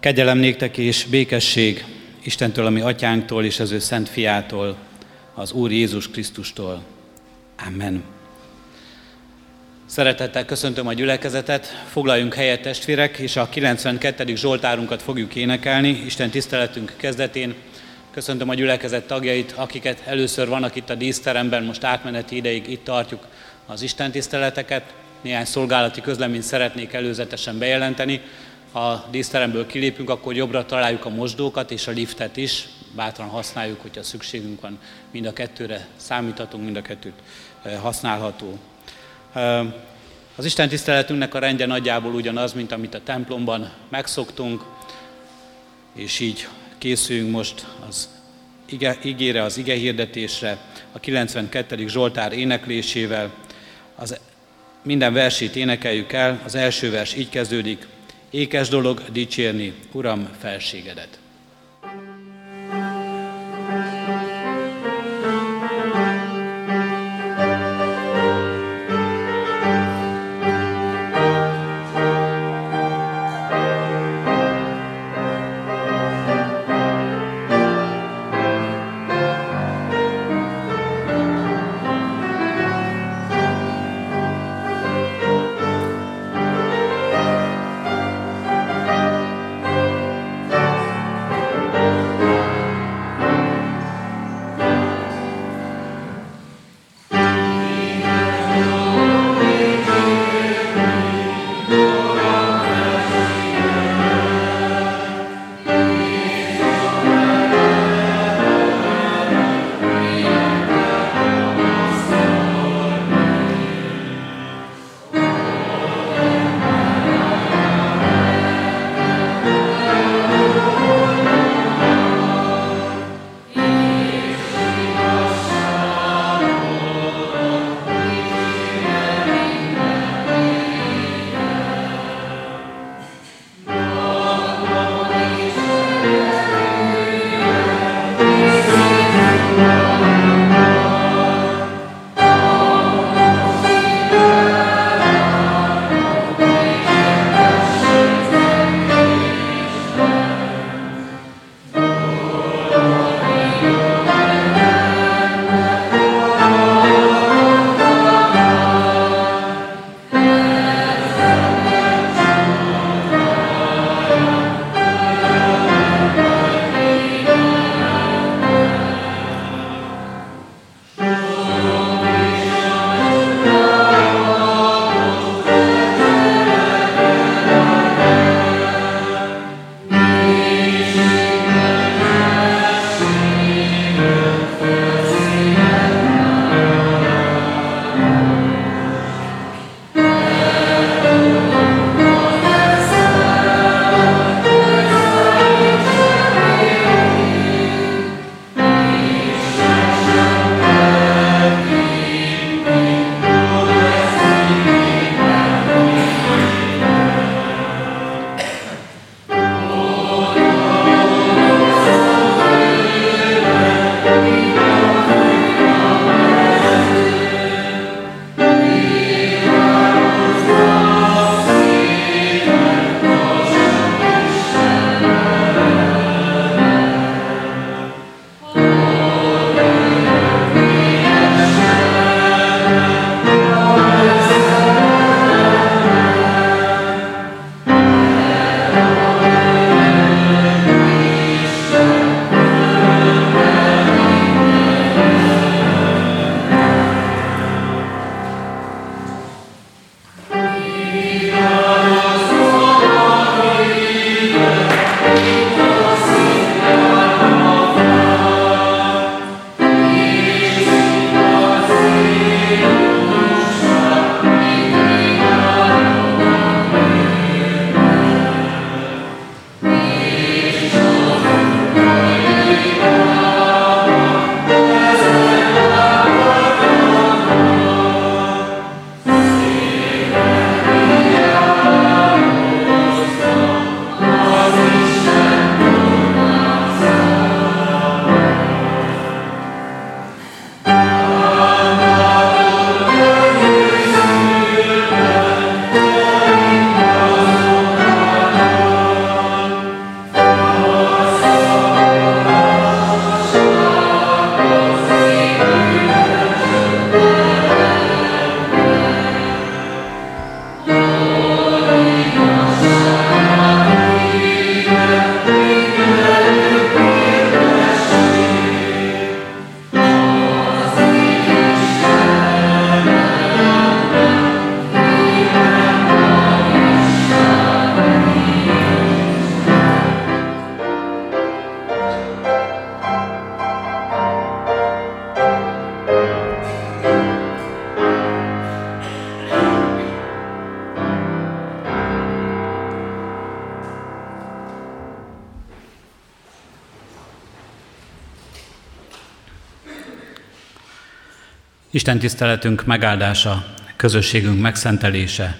Kegyelem néktek és békesség Istentől, ami atyánktól és az ő szent fiától, az Úr Jézus Krisztustól. Amen. Szeretettel köszöntöm a gyülekezetet, foglaljunk helyet testvérek, és a 92. Zsoltárunkat fogjuk énekelni Isten tiszteletünk kezdetén. Köszöntöm a gyülekezet tagjait, akiket először vannak itt a díszteremben, most átmeneti ideig itt tartjuk az Isten tiszteleteket. Néhány szolgálati közleményt szeretnék előzetesen bejelenteni. Ha díszteremből kilépünk, akkor jobbra találjuk a mosdókat és a liftet is. Bátran használjuk, hogyha szükségünk van. Mind a kettőre számíthatunk, mind a kettőt használható. Az Isten tiszteletünknek a rendje nagyjából ugyanaz, mint amit a templomban megszoktunk, és így készülünk most az ige, igére, az ige hirdetésre, a 92. Zsoltár éneklésével. Az minden versét énekeljük el, az első vers így kezdődik, ékes dolog dicsérni, Uram, felségedet. Isten tiszteletünk megáldása, közösségünk megszentelése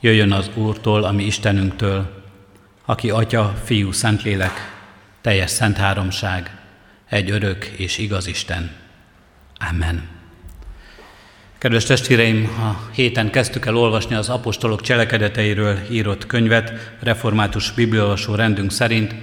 jöjjön az Úrtól, ami Istenünktől, aki Atya, Fiú, Szentlélek, teljes szent háromság, egy örök és igaz Isten. Amen. Kedves testvéreim, a héten kezdtük el olvasni az apostolok cselekedeteiről írott könyvet, református bibliolvasó rendünk szerint.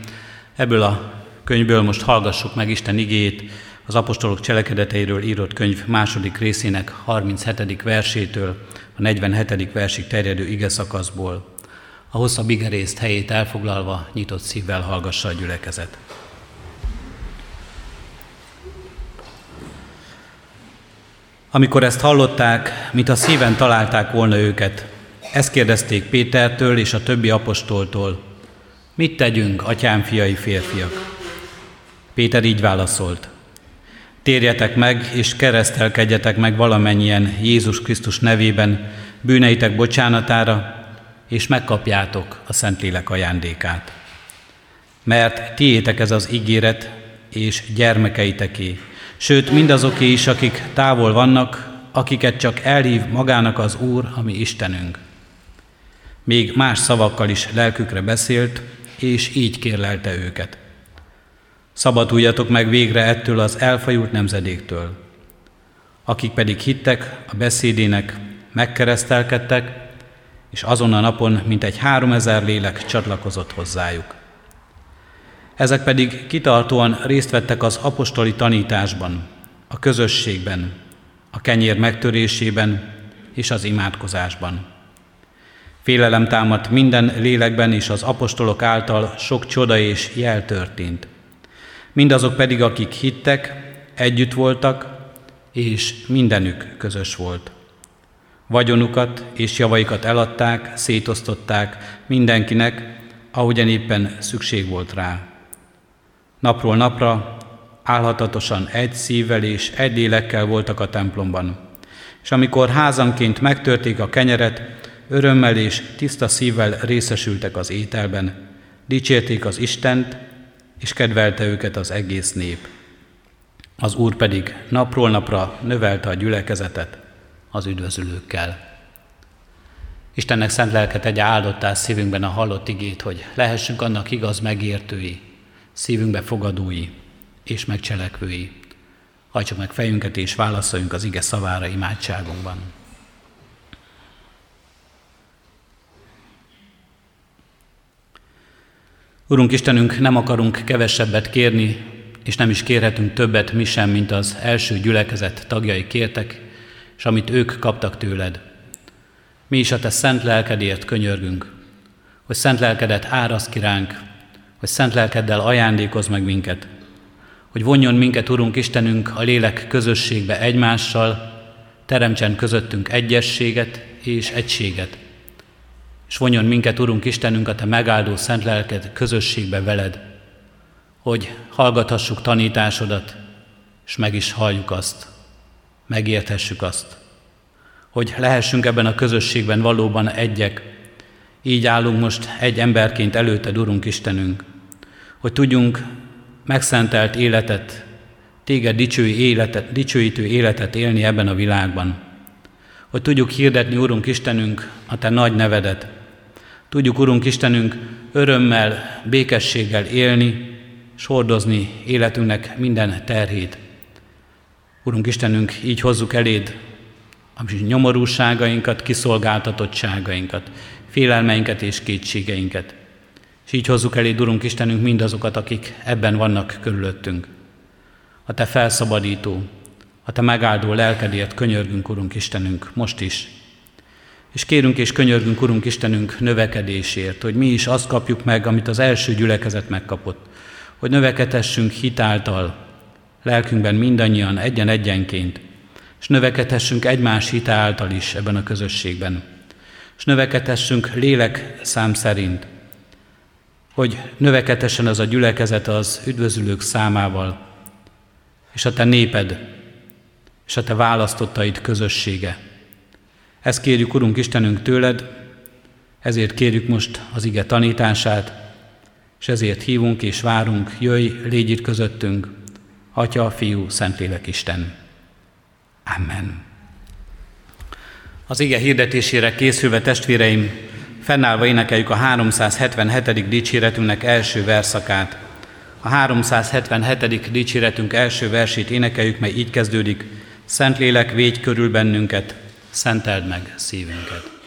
Ebből a könyvből most hallgassuk meg Isten igéjét, az apostolok cselekedeteiről írott könyv második részének 37. versétől a 47. versig terjedő ige szakaszból. A hosszabb ige részt helyét elfoglalva nyitott szívvel hallgassa a gyülekezet. Amikor ezt hallották, mint a szíven találták volna őket, ezt kérdezték Pétertől és a többi apostoltól, mit tegyünk, atyám fiai férfiak? Péter így válaszolt, Térjetek meg, és keresztelkedjetek meg valamennyien Jézus Krisztus nevében bűneitek bocsánatára, és megkapjátok a Szentlélek ajándékát. Mert tiétek ez az ígéret, és gyermekeiteké, sőt mindazoké is, akik távol vannak, akiket csak elhív magának az Úr, ami Istenünk. Még más szavakkal is lelkükre beszélt, és így kérlelte őket – Szabaduljatok meg végre ettől az elfajult nemzedéktől. Akik pedig hittek a beszédének, megkeresztelkedtek, és azon a napon mintegy háromezer lélek csatlakozott hozzájuk. Ezek pedig kitartóan részt vettek az apostoli tanításban, a közösségben, a kenyér megtörésében és az imádkozásban. Félelem támadt minden lélekben, és az apostolok által sok csoda és jel történt – Mindazok pedig, akik hittek, együtt voltak, és mindenük közös volt. Vagyonukat és javaikat eladták, szétosztották mindenkinek, ahogyan éppen szükség volt rá. Napról napra álhatatosan egy szívvel és egy lélekkel voltak a templomban. És amikor házanként megtörték a kenyeret, örömmel és tiszta szívvel részesültek az ételben, dicsérték az Istent, és kedvelte őket az egész nép. Az Úr pedig napról napra növelte a gyülekezetet az üdvözülőkkel. Istennek szent lelket egy áldottál szívünkben a hallott igét, hogy lehessünk annak igaz megértői, szívünkbe fogadói és megcselekvői. Hajtsuk meg fejünket és válaszoljunk az ige szavára imádságunkban. Urunk Istenünk, nem akarunk kevesebbet kérni, és nem is kérhetünk többet mi sem, mint az első gyülekezet tagjai kértek, és amit ők kaptak tőled. Mi is a Te szent lelkedért könyörgünk, hogy szent lelkedet árasz ki hogy szent lelkeddel ajándékoz meg minket, hogy vonjon minket, Urunk Istenünk, a lélek közösségbe egymással, teremtsen közöttünk egyességet és egységet, és vonjon minket, Urunk Istenünk, a Te megáldó szent lelked közösségbe veled, hogy hallgathassuk tanításodat, és meg is halljuk azt, megérthessük azt, hogy lehessünk ebben a közösségben valóban egyek, így állunk most egy emberként előtted, Urunk Istenünk, hogy tudjunk megszentelt életet, téged dicsői életet, dicsőítő életet élni ebben a világban. Hogy tudjuk hirdetni, Urunk Istenünk, a Te nagy nevedet, Tudjuk, Urunk Istenünk, örömmel, békességgel élni, és hordozni életünknek minden terhét. Urunk Istenünk, így hozzuk eléd a nyomorúságainkat, kiszolgáltatottságainkat, félelmeinket és kétségeinket. És így hozzuk eléd, Urunk Istenünk, mindazokat, akik ebben vannak körülöttünk. A Te felszabadító, a Te megáldó lelkedért könyörgünk, Urunk Istenünk, most is, és kérünk és könyörgünk, Urunk Istenünk, növekedésért, hogy mi is azt kapjuk meg, amit az első gyülekezet megkapott, hogy növekedhessünk hitáltal, lelkünkben mindannyian egyen-egyenként, és növekedhessünk egymás hitáltal is ebben a közösségben, és növekedhessünk lélek szám szerint, hogy növekedhessen az a gyülekezet az üdvözülők számával, és a te néped, és a te választottaid közössége, ezt kérjük, Urunk Istenünk, tőled, ezért kérjük most az ige tanítását, és ezért hívunk és várunk, jöjj, légy itt közöttünk, Atya, Fiú, Szentlélek Isten. Amen. Az ige hirdetésére készülve testvéreim, fennállva énekeljük a 377. dicséretünknek első verszakát. A 377. dicséretünk első versét énekeljük, mely így kezdődik. Szentlélek, védj körül bennünket, szenteld meg szívünket.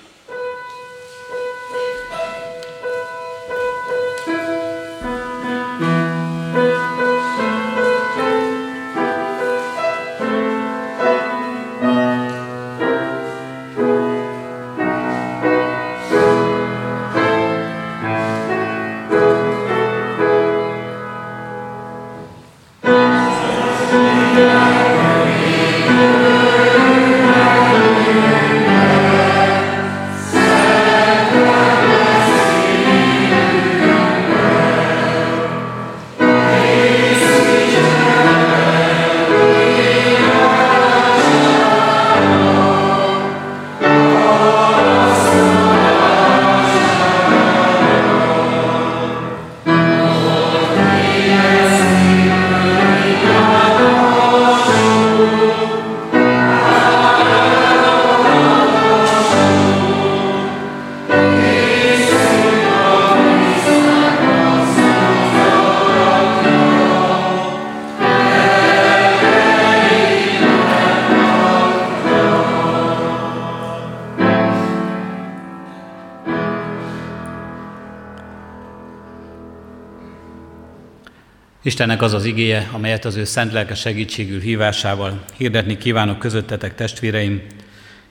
Istennek az az igéje, amelyet az ő szent lelke segítségül hívásával hirdetni kívánok közöttetek testvéreim,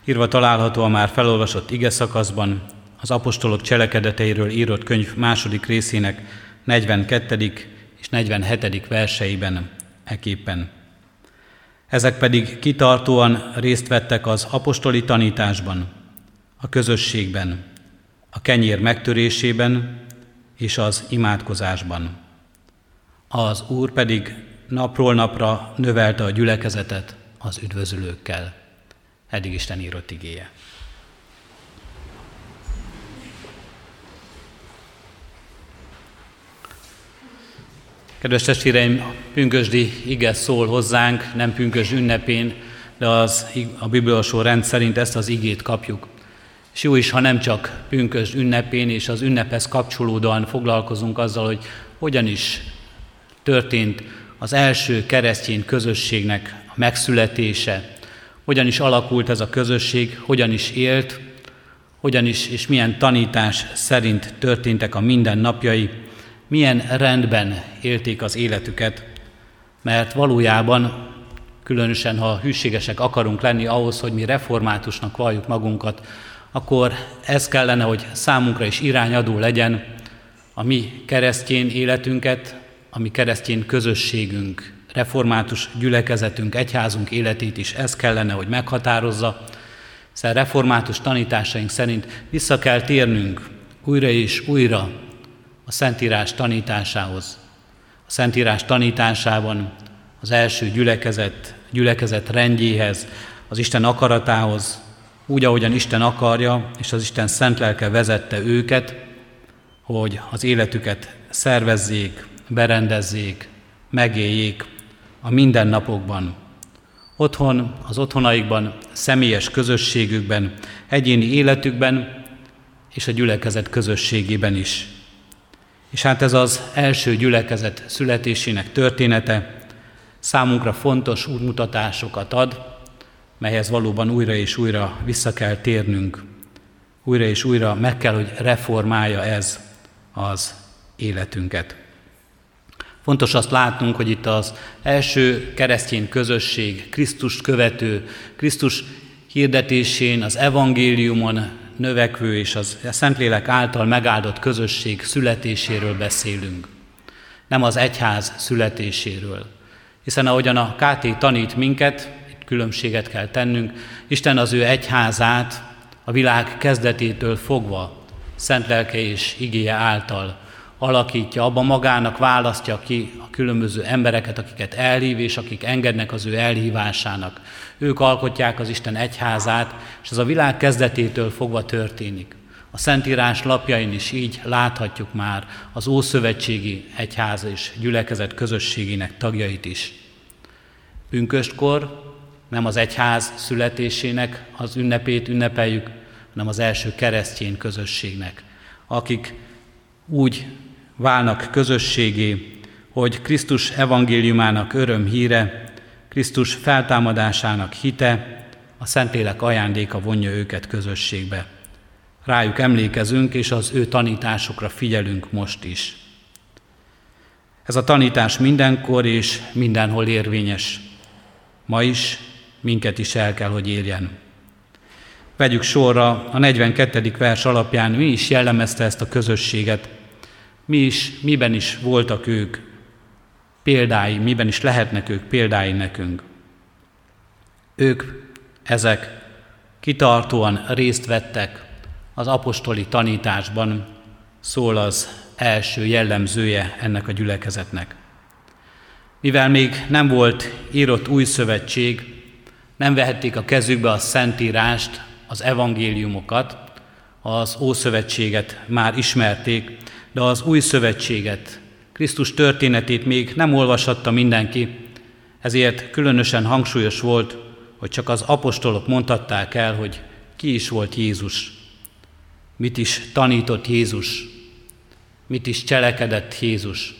írva található a már felolvasott ige szakaszban, az apostolok cselekedeteiről írott könyv második részének 42. és 47. verseiben eképpen. Ezek pedig kitartóan részt vettek az apostoli tanításban, a közösségben, a kenyér megtörésében és az imádkozásban. Az Úr pedig napról napra növelte a gyülekezetet az üdvözülőkkel. Eddig Isten írott igéje. Kedves testvéreim, pünkösdi ige szól hozzánk, nem pünkös ünnepén, de az, a bibliolsó rend szerint ezt az igét kapjuk. És jó is, ha nem csak pünkös ünnepén és az ünnephez kapcsolódóan foglalkozunk azzal, hogy hogyan is történt az első keresztény közösségnek a megszületése, hogyan is alakult ez a közösség, hogyan is élt, hogyan is és milyen tanítás szerint történtek a mindennapjai, milyen rendben élték az életüket, mert valójában, különösen ha hűségesek akarunk lenni ahhoz, hogy mi reformátusnak valljuk magunkat, akkor ez kellene, hogy számunkra is irányadó legyen a mi keresztény életünket, a mi keresztény közösségünk, református gyülekezetünk, egyházunk életét is ez kellene, hogy meghatározza, hiszen református tanításaink szerint vissza kell térnünk újra és újra a Szentírás tanításához. A Szentírás tanításában az első gyülekezet, gyülekezet rendjéhez, az Isten akaratához, úgy, ahogyan Isten akarja, és az Isten szent lelke vezette őket, hogy az életüket szervezzék, berendezzék, megéljék a mindennapokban. Otthon, az otthonaikban, személyes közösségükben, egyéni életükben és a gyülekezet közösségében is. És hát ez az első gyülekezet születésének története számunkra fontos útmutatásokat ad, melyhez valóban újra és újra vissza kell térnünk. Újra és újra meg kell, hogy reformálja ez az életünket. Fontos azt látnunk, hogy itt az első keresztény közösség, Krisztus követő, Krisztus hirdetésén, az evangéliumon növekvő és az a Szentlélek által megáldott közösség születéséről beszélünk. Nem az egyház születéséről. Hiszen ahogyan a KT tanít minket, itt különbséget kell tennünk, Isten az ő egyházát a világ kezdetétől fogva, szent lelke és igéje által alakítja, abban magának választja ki a különböző embereket, akiket elhív, és akik engednek az ő elhívásának. Ők alkotják az Isten egyházát, és ez a világ kezdetétől fogva történik. A Szentírás lapjain is így láthatjuk már az Ószövetségi Egyház és gyülekezet közösségének tagjait is. Pünköstkor nem az egyház születésének az ünnepét ünnepeljük, hanem az első keresztény közösségnek, akik úgy válnak közösségé, hogy Krisztus evangéliumának örömhíre, Krisztus feltámadásának hite, a Szentlélek ajándéka vonja őket közösségbe. Rájuk emlékezünk, és az ő tanításukra figyelünk most is. Ez a tanítás mindenkor és mindenhol érvényes. Ma is, minket is el kell, hogy érjen. Vegyük sorra a 42. vers alapján, mi is jellemezte ezt a közösséget, mi is, miben is voltak ők példái, miben is lehetnek ők példái nekünk. Ők, ezek kitartóan részt vettek az apostoli tanításban, szól az első jellemzője ennek a gyülekezetnek. Mivel még nem volt írott új szövetség, nem vehették a kezükbe a szentírást, az evangéliumokat, az Ószövetséget már ismerték, de az új szövetséget, Krisztus történetét még nem olvashatta mindenki, ezért különösen hangsúlyos volt, hogy csak az apostolok mondhatták el, hogy ki is volt Jézus, mit is tanított Jézus, mit is cselekedett Jézus.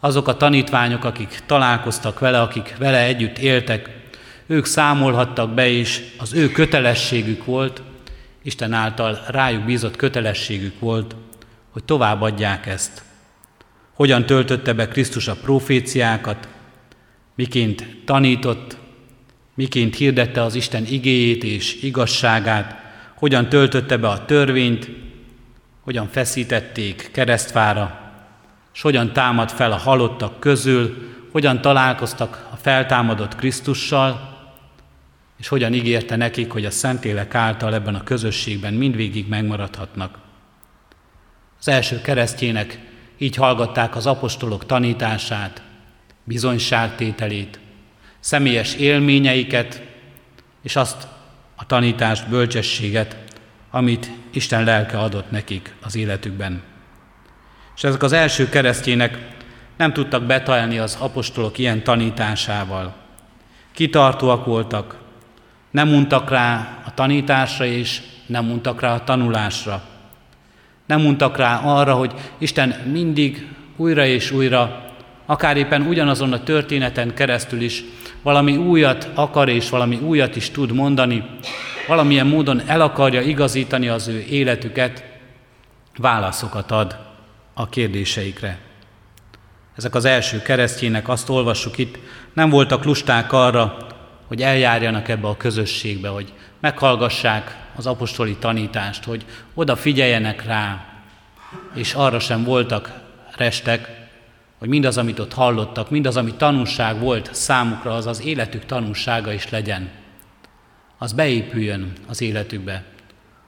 Azok a tanítványok, akik találkoztak vele, akik vele együtt éltek, ők számolhattak be, és az ő kötelességük volt, Isten által rájuk bízott kötelességük volt, hogy továbbadják ezt. Hogyan töltötte be Krisztus a proféciákat, miként tanított, miként hirdette az Isten igéjét és igazságát, hogyan töltötte be a törvényt, hogyan feszítették keresztfára, és hogyan támad fel a halottak közül, hogyan találkoztak a feltámadott Krisztussal, és hogyan ígérte nekik, hogy a Szentélek által ebben a közösségben mindvégig megmaradhatnak. Az első keresztjének így hallgatták az apostolok tanítását, bizonyságtételét, személyes élményeiket, és azt a tanítást, bölcsességet, amit Isten lelke adott nekik az életükben. És ezek az első keresztjének nem tudtak betalni az apostolok ilyen tanításával. Kitartóak voltak, nem mondtak rá a tanításra, és nem mondtak rá a tanulásra. Nem mondtak rá arra, hogy Isten mindig újra és újra, akár éppen ugyanazon a történeten keresztül is valami újat akar és valami újat is tud mondani, valamilyen módon el akarja igazítani az ő életüket, válaszokat ad a kérdéseikre. Ezek az első keresztjének, azt olvassuk itt, nem voltak lusták arra, hogy eljárjanak ebbe a közösségbe, hogy meghallgassák az apostoli tanítást, hogy oda figyeljenek rá, és arra sem voltak restek, hogy mindaz, amit ott hallottak, mindaz, ami tanulság volt számukra, az az életük tanulsága is legyen. Az beépüljön az életükbe.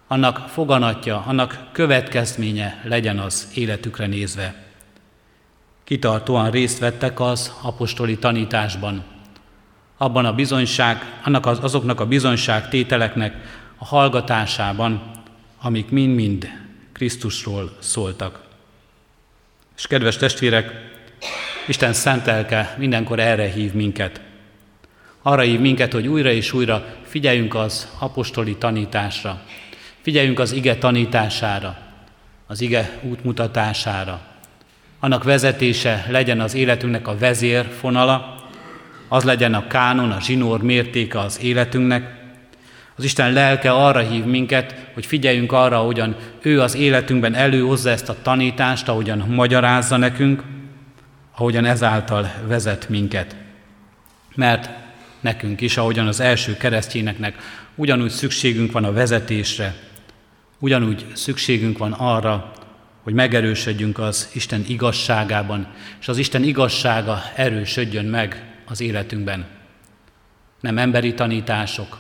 Annak foganatja, annak következménye legyen az életükre nézve. Kitartóan részt vettek az apostoli tanításban, abban a bizonyság, annak az, azoknak a bizonyság tételeknek a hallgatásában, amik mind-mind Krisztusról szóltak. És kedves testvérek, Isten szentelke mindenkor erre hív minket. Arra hív minket, hogy újra és újra figyeljünk az apostoli tanításra, figyeljünk az ige tanítására, az ige útmutatására. Annak vezetése legyen az életünknek a vezérfonala, az legyen a kánon, a zsinór mértéke az életünknek. Az Isten lelke arra hív minket, hogy figyeljünk arra, ahogyan ő az életünkben előhozza ezt a tanítást, ahogyan magyarázza nekünk, ahogyan ezáltal vezet minket. Mert nekünk is, ahogyan az első keresztényeknek ugyanúgy szükségünk van a vezetésre, ugyanúgy szükségünk van arra, hogy megerősödjünk az Isten igazságában, és az Isten igazsága erősödjön meg az életünkben. Nem emberi tanítások,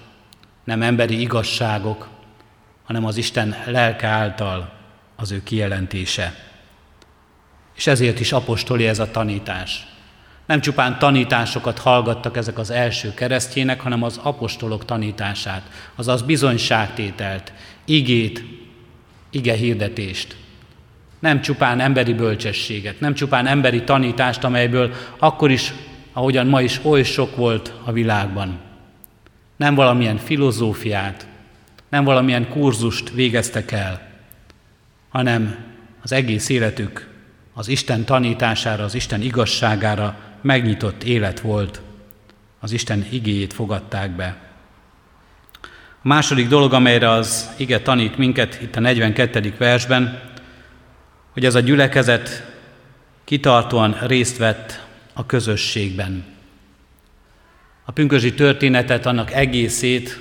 nem emberi igazságok, hanem az Isten lelke által az ő kijelentése. És ezért is apostoli ez a tanítás. Nem csupán tanításokat hallgattak ezek az első keresztjének, hanem az apostolok tanítását, azaz bizonyságtételt, igét, ige hirdetést. Nem csupán emberi bölcsességet, nem csupán emberi tanítást, amelyből akkor is ahogyan ma is oly sok volt a világban. Nem valamilyen filozófiát, nem valamilyen kurzust végeztek el, hanem az egész életük az Isten tanítására, az Isten igazságára megnyitott élet volt. Az Isten igéjét fogadták be. A második dolog, amelyre az ige tanít minket itt a 42. versben, hogy ez a gyülekezet kitartóan részt vett a közösségben. A pünkösdi történetet, annak egészét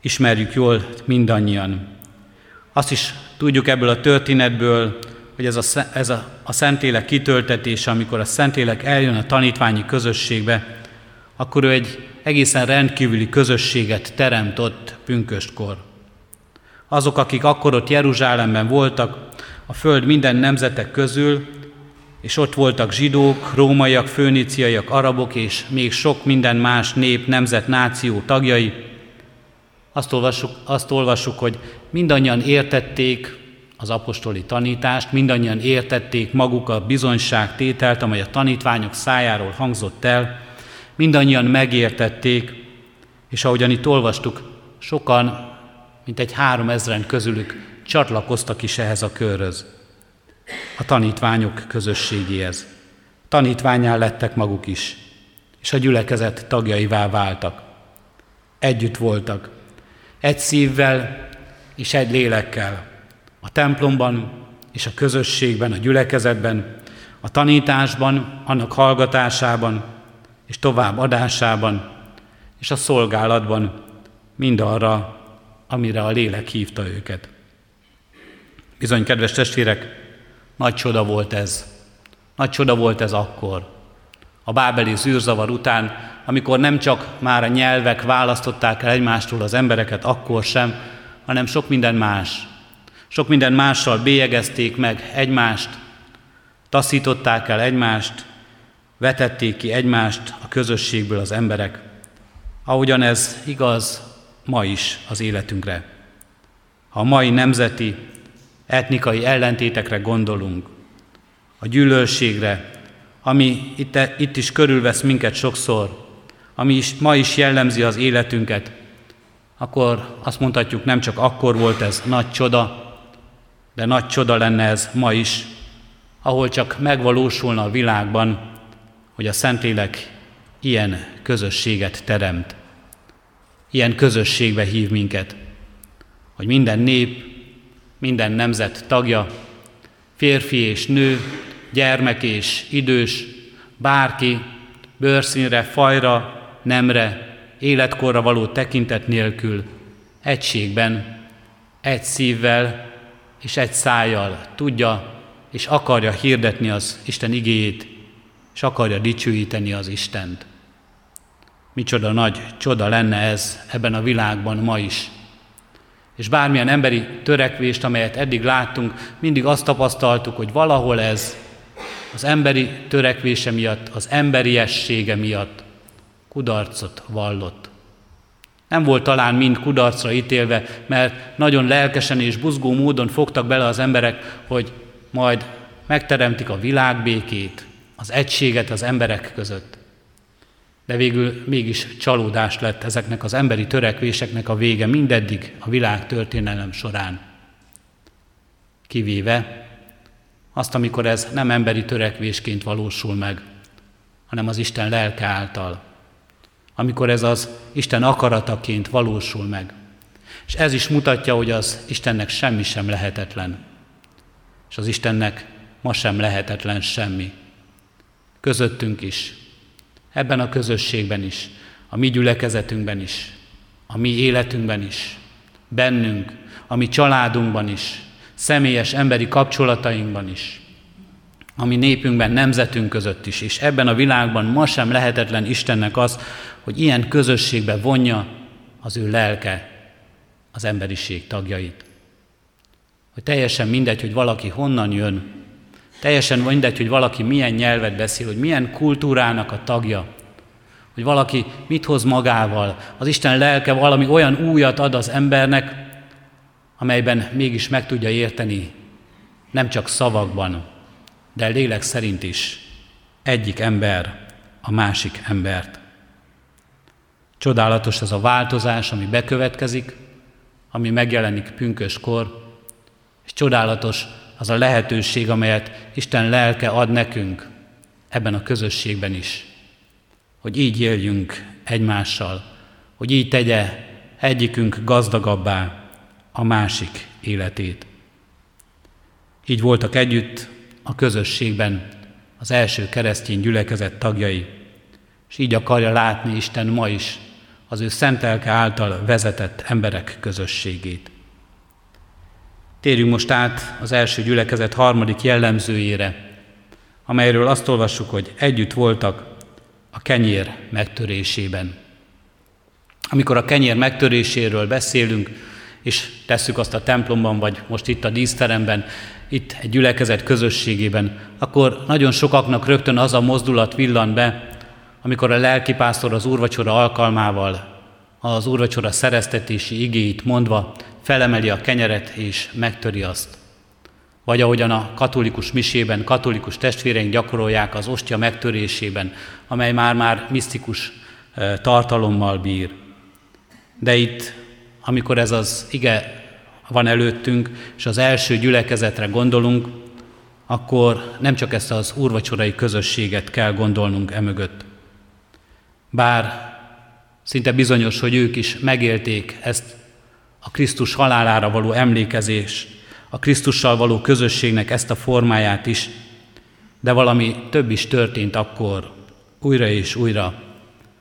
ismerjük jól mindannyian. Azt is tudjuk ebből a történetből, hogy ez a, ez a, a Szentlélek kitöltetése, amikor a Szentlélek eljön a tanítványi közösségbe, akkor ő egy egészen rendkívüli közösséget teremt ott pünköstkor. Azok, akik akkor ott Jeruzsálemben voltak, a föld minden nemzetek közül, és ott voltak zsidók, rómaiak, főniciaiak, arabok és még sok minden más nép, nemzet, náció tagjai. Azt olvassuk, azt olvassuk, hogy mindannyian értették az apostoli tanítást, mindannyian értették maguk a bizonyságtételt, amely a tanítványok szájáról hangzott el, mindannyian megértették, és ahogyan itt olvastuk, sokan, mint egy három ezren közülük csatlakoztak is ehhez a körhöz, a tanítványok közösségéhez. Tanítványán lettek maguk is, és a gyülekezet tagjaivá váltak. Együtt voltak, egy szívvel és egy lélekkel, a templomban és a közösségben, a gyülekezetben, a tanításban, annak hallgatásában és tovább adásában, és a szolgálatban, mind arra, amire a lélek hívta őket. Bizony, kedves testvérek, nagy csoda volt ez. Nagy csoda volt ez akkor. A bábeli zűrzavar után, amikor nem csak már a nyelvek választották el egymástól az embereket, akkor sem, hanem sok minden más. Sok minden mással bélyegezték meg egymást, taszították el egymást, vetették ki egymást a közösségből az emberek, ahogyan ez igaz ma is az életünkre. A mai nemzeti, etnikai ellentétekre gondolunk, a gyűlölségre, ami itt, itt is körülvesz minket sokszor, ami is, ma is jellemzi az életünket, akkor azt mondhatjuk, nem csak akkor volt ez nagy csoda, de nagy csoda lenne ez ma is, ahol csak megvalósulna a világban, hogy a Szentlélek ilyen közösséget teremt. Ilyen közösségbe hív minket, hogy minden nép, minden nemzet tagja, férfi és nő, gyermek és idős, bárki, bőrszínre, fajra, nemre, életkorra való tekintet nélkül, egységben, egy szívvel és egy szájjal tudja és akarja hirdetni az Isten igéjét, és akarja dicsőíteni az Istent. Micsoda nagy csoda lenne ez ebben a világban ma is. És bármilyen emberi törekvést, amelyet eddig láttunk, mindig azt tapasztaltuk, hogy valahol ez az emberi törekvése miatt, az emberiessége miatt kudarcot vallott. Nem volt talán mind kudarcra ítélve, mert nagyon lelkesen és buzgó módon fogtak bele az emberek, hogy majd megteremtik a világbékét, az egységet az emberek között. De végül mégis csalódás lett ezeknek az emberi törekvéseknek a vége mindeddig a világ történelem során. Kivéve azt, amikor ez nem emberi törekvésként valósul meg, hanem az Isten lelke által, amikor ez az Isten akarataként valósul meg. És ez is mutatja, hogy az Istennek semmi sem lehetetlen. És az Istennek ma sem lehetetlen semmi. Közöttünk is, ebben a közösségben is, a mi gyülekezetünkben is, a mi életünkben is, bennünk, a mi családunkban is, személyes emberi kapcsolatainkban is, a mi népünkben, nemzetünk között is, és ebben a világban ma sem lehetetlen Istennek az, hogy ilyen közösségbe vonja az ő lelke az emberiség tagjait. Hogy teljesen mindegy, hogy valaki honnan jön, teljesen mindegy, hogy valaki milyen nyelvet beszél, hogy milyen kultúrának a tagja, hogy valaki mit hoz magával. Az Isten lelke valami olyan újat ad az embernek, amelyben mégis meg tudja érteni, nem csak szavakban, de lélek szerint is egyik ember a másik embert. Csodálatos ez a változás, ami bekövetkezik, ami megjelenik pünköskor, és csodálatos az a lehetőség, amelyet Isten lelke ad nekünk ebben a közösségben is. Hogy így éljünk egymással, hogy így tegye egyikünk gazdagabbá a másik életét. Így voltak együtt a közösségben az első keresztény gyülekezet tagjai, és így akarja látni Isten ma is az ő szentelke által vezetett emberek közösségét. Térjünk most át az első gyülekezet harmadik jellemzőjére, amelyről azt olvassuk, hogy együtt voltak a kenyér megtörésében. Amikor a kenyér megtöréséről beszélünk, és tesszük azt a templomban, vagy most itt a díszteremben, itt egy gyülekezet közösségében, akkor nagyon sokaknak rögtön az a mozdulat villan be, amikor a lelkipásztor az úrvacsora alkalmával az úrvacsora szereztetési igéit mondva felemeli a kenyeret és megtöri azt. Vagy ahogyan a katolikus misében, katolikus testvéreink gyakorolják az ostya megtörésében, amely már-már misztikus tartalommal bír. De itt, amikor ez az ige van előttünk, és az első gyülekezetre gondolunk, akkor nem csak ezt az úrvacsorai közösséget kell gondolnunk emögött. Bár szinte bizonyos, hogy ők is megélték ezt a Krisztus halálára való emlékezés, a Krisztussal való közösségnek ezt a formáját is, de valami több is történt akkor, újra és újra,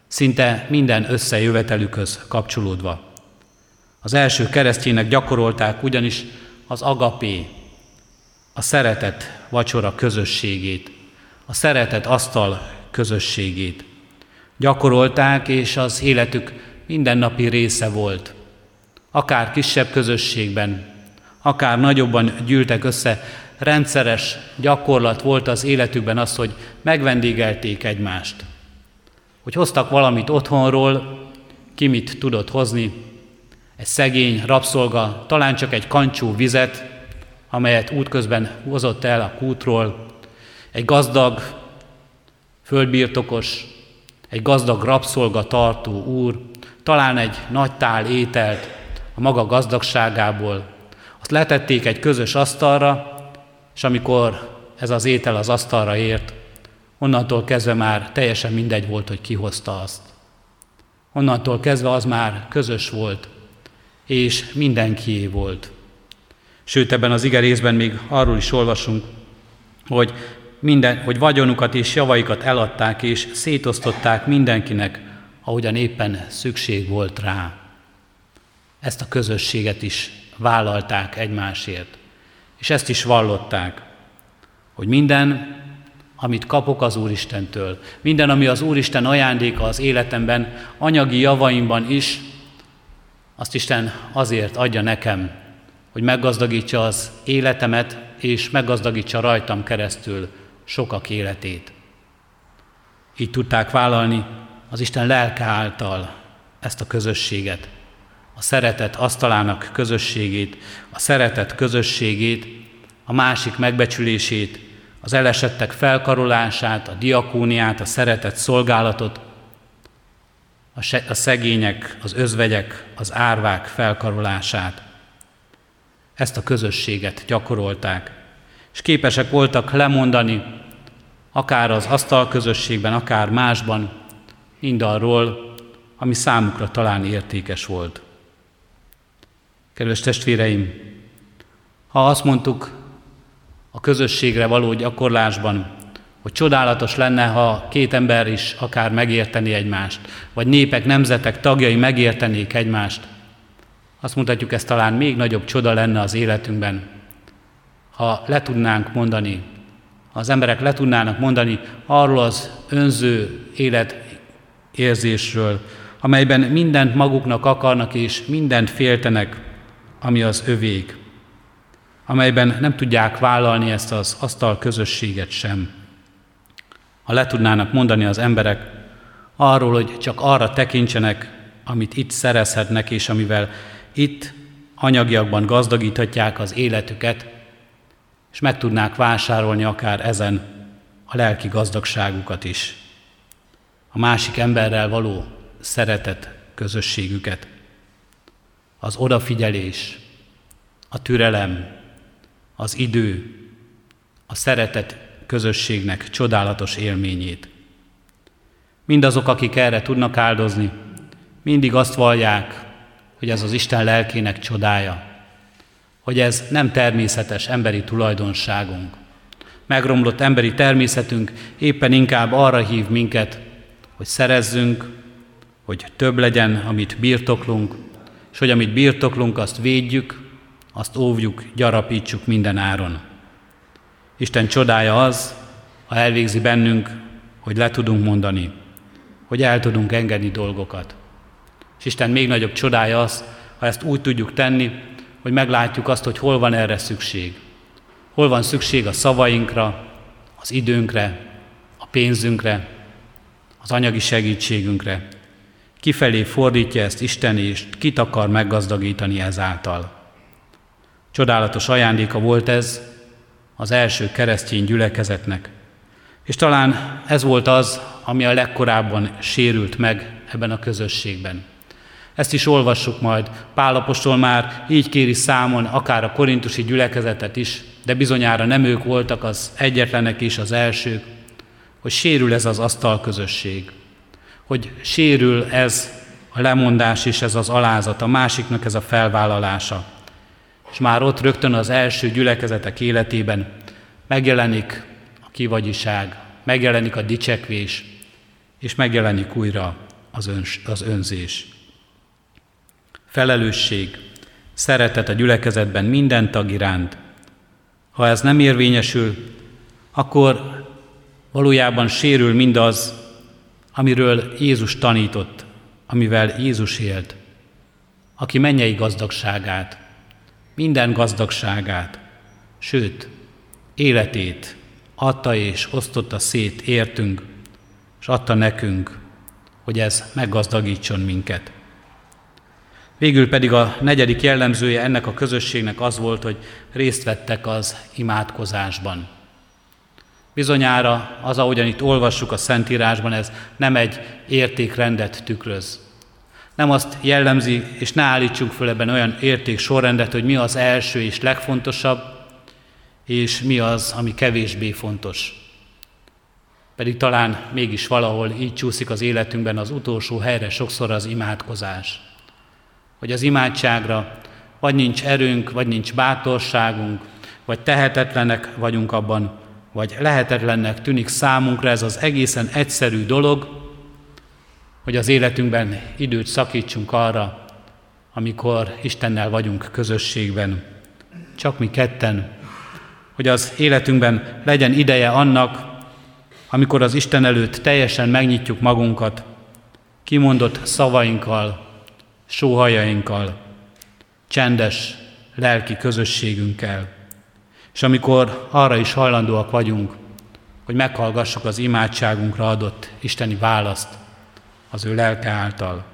szinte minden összejövetelükhöz kapcsolódva. Az első keresztjének gyakorolták ugyanis az agapé, a szeretet vacsora közösségét, a szeretet asztal közösségét. Gyakorolták, és az életük mindennapi része volt. Akár kisebb közösségben, akár nagyobban gyűltek össze, rendszeres gyakorlat volt az életükben az, hogy megvendégelték egymást. Hogy hoztak valamit otthonról, ki mit tudott hozni, egy szegény rabszolga, talán csak egy kancsú vizet, amelyet útközben hozott el a kútról, egy gazdag, földbirtokos, egy gazdag rabszolga tartó úr, talán egy nagy tál ételt a maga gazdagságából. Azt letették egy közös asztalra, és amikor ez az étel az asztalra ért, onnantól kezdve már teljesen mindegy volt, hogy ki hozta azt. Onnantól kezdve az már közös volt, és mindenkié volt. Sőt, ebben az igerészben még arról is olvasunk, hogy minden, hogy vagyonukat és javaikat eladták és szétosztották mindenkinek, ahogyan éppen szükség volt rá. Ezt a közösséget is vállalták egymásért, és ezt is vallották, hogy minden, amit kapok az Úristentől, minden, ami az Úristen ajándéka az életemben, anyagi javaimban is, azt Isten azért adja nekem, hogy meggazdagítsa az életemet, és meggazdagítsa rajtam keresztül sokak életét. Így tudták vállalni az Isten lelke által ezt a közösséget, a szeretet asztalának közösségét, a szeretet közösségét, a másik megbecsülését, az elesettek felkarolását, a diakóniát, a szeretet szolgálatot, a szegények, az özvegyek, az árvák felkarolását. Ezt a közösséget gyakorolták, és képesek voltak lemondani, akár az asztal közösségben, akár másban, mindarról, ami számukra talán értékes volt. Kedves testvéreim, ha azt mondtuk a közösségre való gyakorlásban, hogy csodálatos lenne, ha két ember is akár megérteni egymást, vagy népek, nemzetek tagjai megértenék egymást, azt mutatjuk, ez talán még nagyobb csoda lenne az életünkben, ha le tudnánk mondani, ha az emberek le tudnának mondani arról az önző életérzésről, amelyben mindent maguknak akarnak és mindent féltenek, ami az övék, amelyben nem tudják vállalni ezt az asztal közösséget sem. Ha le tudnának mondani az emberek arról, hogy csak arra tekintsenek, amit itt szerezhetnek, és amivel itt anyagiakban gazdagíthatják az életüket, és meg tudnák vásárolni akár ezen a lelki gazdagságukat is. A másik emberrel való szeretet közösségüket. Az odafigyelés, a türelem, az idő, a szeretet közösségnek csodálatos élményét. Mindazok, akik erre tudnak áldozni, mindig azt vallják, hogy ez az Isten lelkének csodája, hogy ez nem természetes emberi tulajdonságunk. Megromlott emberi természetünk éppen inkább arra hív minket, hogy szerezzünk, hogy több legyen, amit birtoklunk, és hogy amit birtoklunk, azt védjük, azt óvjuk, gyarapítsuk minden áron. Isten csodája az, ha elvégzi bennünk, hogy le tudunk mondani, hogy el tudunk engedni dolgokat. És Isten még nagyobb csodája az, ha ezt úgy tudjuk tenni, hogy meglátjuk azt, hogy hol van erre szükség. Hol van szükség a szavainkra, az időnkre, a pénzünkre, az anyagi segítségünkre. Kifelé fordítja ezt Isten, és kit akar meggazdagítani ezáltal. Csodálatos ajándéka volt ez az első keresztény gyülekezetnek. És talán ez volt az, ami a legkorábban sérült meg ebben a közösségben. Ezt is olvassuk majd. Pálapostól már így kéri számon akár a korintusi gyülekezetet is, de bizonyára nem ők voltak az egyetlenek is, az elsők, hogy sérül ez az asztal közösség, hogy sérül ez a lemondás és ez az alázat, a másiknak ez a felvállalása. És már ott rögtön az első gyülekezetek életében megjelenik a kivagyiság, megjelenik a dicsekvés, és megjelenik újra az, öns, az önzés. Felelősség, szeretet a gyülekezetben minden tag iránt. Ha ez nem érvényesül, akkor valójában sérül mindaz, amiről Jézus tanított, amivel Jézus élt, aki mennyei gazdagságát, minden gazdagságát, sőt, életét adta és osztotta szét értünk, és adta nekünk, hogy ez meggazdagítson minket. Végül pedig a negyedik jellemzője ennek a közösségnek az volt, hogy részt vettek az imádkozásban. Bizonyára az, ahogyan itt olvassuk a Szentírásban, ez nem egy értékrendet tükröz. Nem azt jellemzi, és ne állítsunk föl ebben olyan érték sorrendet, hogy mi az első és legfontosabb, és mi az, ami kevésbé fontos. Pedig talán mégis valahol így csúszik az életünkben az utolsó helyre sokszor az imádkozás. Hogy az imádságra vagy nincs erőnk, vagy nincs bátorságunk, vagy tehetetlenek vagyunk abban, vagy lehetetlennek tűnik számunkra ez az egészen egyszerű dolog, hogy az életünkben időt szakítsunk arra, amikor Istennel vagyunk közösségben. Csak mi ketten, hogy az életünkben legyen ideje annak, amikor az Isten előtt teljesen megnyitjuk magunkat, kimondott szavainkkal, sóhajainkkal, csendes lelki közösségünkkel, és amikor arra is hajlandóak vagyunk, hogy meghallgassuk az imádságunkra adott isteni választ az ő lelke által.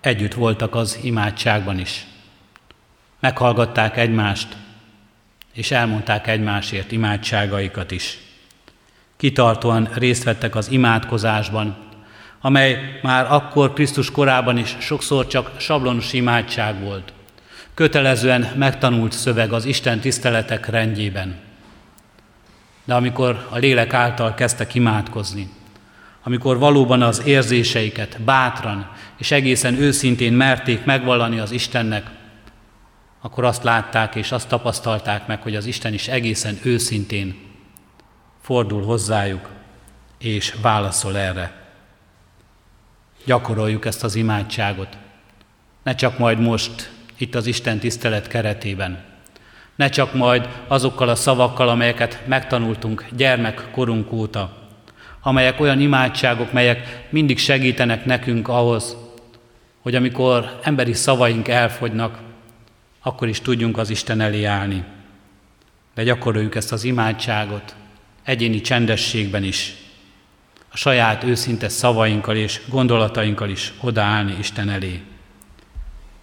Együtt voltak az imádságban is. Meghallgatták egymást, és elmondták egymásért imádságaikat is. Kitartóan részt vettek az imádkozásban, amely már akkor Krisztus korában is sokszor csak sablonos imádság volt – kötelezően megtanult szöveg az Isten tiszteletek rendjében. De amikor a lélek által kezdtek imádkozni, amikor valóban az érzéseiket bátran és egészen őszintén merték megvallani az Istennek, akkor azt látták és azt tapasztalták meg, hogy az Isten is egészen őszintén fordul hozzájuk, és válaszol erre. Gyakoroljuk ezt az imádságot. Ne csak majd most itt az Isten tisztelet keretében. Ne csak majd azokkal a szavakkal, amelyeket megtanultunk gyermekkorunk óta, amelyek olyan imádságok, melyek mindig segítenek nekünk ahhoz, hogy amikor emberi szavaink elfogynak, akkor is tudjunk az Isten elé állni. De gyakoroljuk ezt az imádságot egyéni csendességben is, a saját őszinte szavainkkal és gondolatainkkal is odaállni Isten elé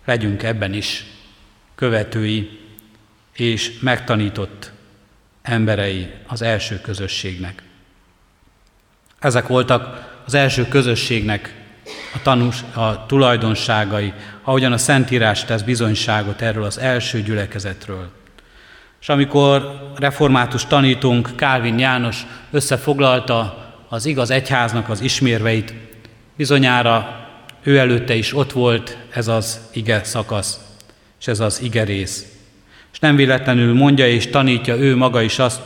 legyünk ebben is követői és megtanított emberei az első közösségnek. Ezek voltak az első közösségnek a, tanús, a tulajdonságai, ahogyan a Szentírás tesz bizonyságot erről az első gyülekezetről. És amikor református tanítunk, Kálvin János összefoglalta az igaz egyháznak az ismérveit, bizonyára ő előtte is ott volt ez az ige szakasz, és ez az ige rész. És nem véletlenül mondja és tanítja ő maga is azt,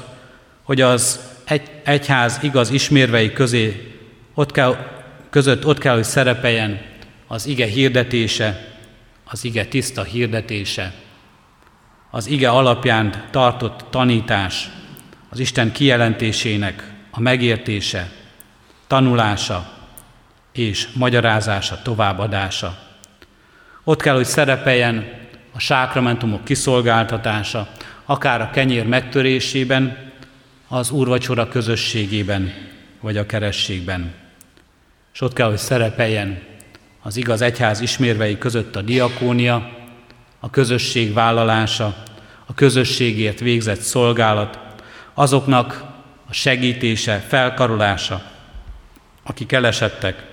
hogy az egy, egyház igaz ismérvei közé ott kell, között ott kell, hogy szerepeljen az ige hirdetése, az ige tiszta hirdetése, az ige alapján tartott tanítás, az Isten kijelentésének a megértése, tanulása és magyarázása, továbbadása. Ott kell, hogy szerepeljen a sákramentumok kiszolgáltatása, akár a kenyér megtörésében, az úrvacsora közösségében, vagy a kerességben. És ott kell, hogy szerepeljen az igaz egyház ismérvei között a diakónia, a közösség vállalása, a közösségért végzett szolgálat, azoknak a segítése, felkarolása, akik elesettek,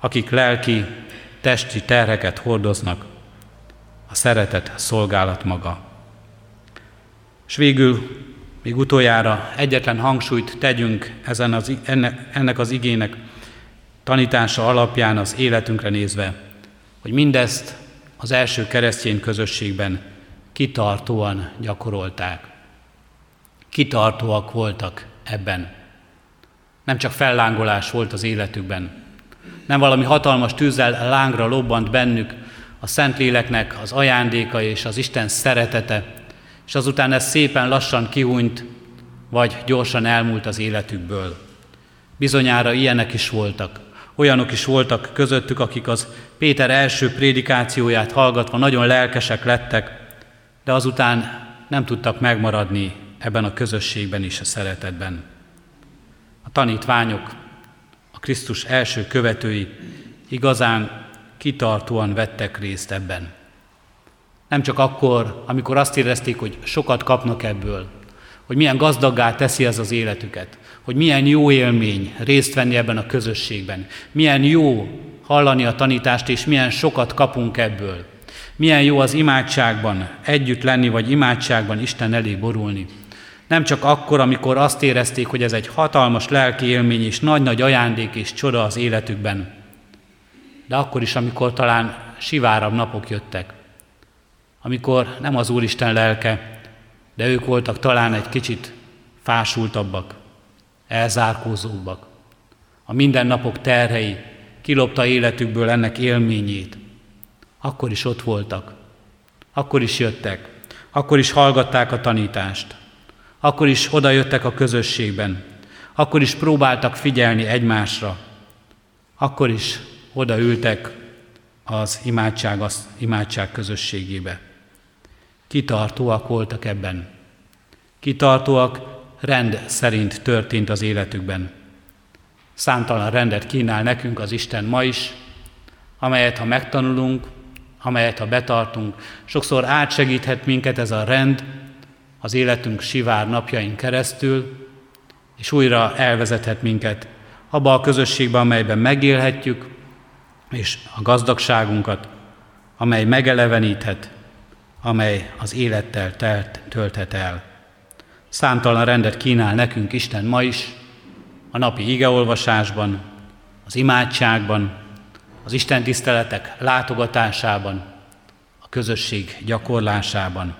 akik lelki, testi terheket hordoznak, a szeretet szolgálat maga. És végül, még utoljára egyetlen hangsúlyt tegyünk ezen az, ennek, az igének tanítása alapján az életünkre nézve, hogy mindezt az első keresztény közösségben kitartóan gyakorolták. Kitartóak voltak ebben. Nem csak fellángolás volt az életükben, nem valami hatalmas tűzzel lángra lobbant bennük a Szentléleknek az ajándéka és az Isten szeretete, és azután ez szépen lassan kihúnyt, vagy gyorsan elmúlt az életükből. Bizonyára ilyenek is voltak. Olyanok is voltak közöttük, akik az Péter első prédikációját hallgatva nagyon lelkesek lettek, de azután nem tudtak megmaradni ebben a közösségben is a szeretetben. A tanítványok, a Krisztus első követői igazán kitartóan vettek részt ebben. Nem csak akkor, amikor azt érezték, hogy sokat kapnak ebből, hogy milyen gazdaggá teszi ez az életüket, hogy milyen jó élmény részt venni ebben a közösségben, milyen jó hallani a tanítást, és milyen sokat kapunk ebből. Milyen jó az imádságban együtt lenni, vagy imádságban Isten elé borulni. Nem csak akkor, amikor azt érezték, hogy ez egy hatalmas lelki élmény és nagy-nagy ajándék és csoda az életükben, de akkor is, amikor talán sivárabb napok jöttek, amikor nem az Úristen lelke, de ők voltak talán egy kicsit fásultabbak, elzárkózóbbak. A mindennapok terhei kilopta életükből ennek élményét. Akkor is ott voltak, akkor is jöttek, akkor is hallgatták a tanítást, akkor is odajöttek a közösségben, akkor is próbáltak figyelni egymásra, akkor is odaültek az imádság, az imádság közösségébe. Kitartóak voltak ebben. Kitartóak rend szerint történt az életükben. Számtalan rendet kínál nekünk az Isten ma is, amelyet ha megtanulunk, amelyet ha betartunk, sokszor átsegíthet minket ez a rend az életünk sivár napjain keresztül, és újra elvezethet minket abba a közösségbe, amelyben megélhetjük, és a gazdagságunkat, amely megeleveníthet, amely az élettel telt, tölthet el. Számtalan rendet kínál nekünk Isten ma is, a napi igeolvasásban, az imádságban, az Isten tiszteletek látogatásában, a közösség gyakorlásában.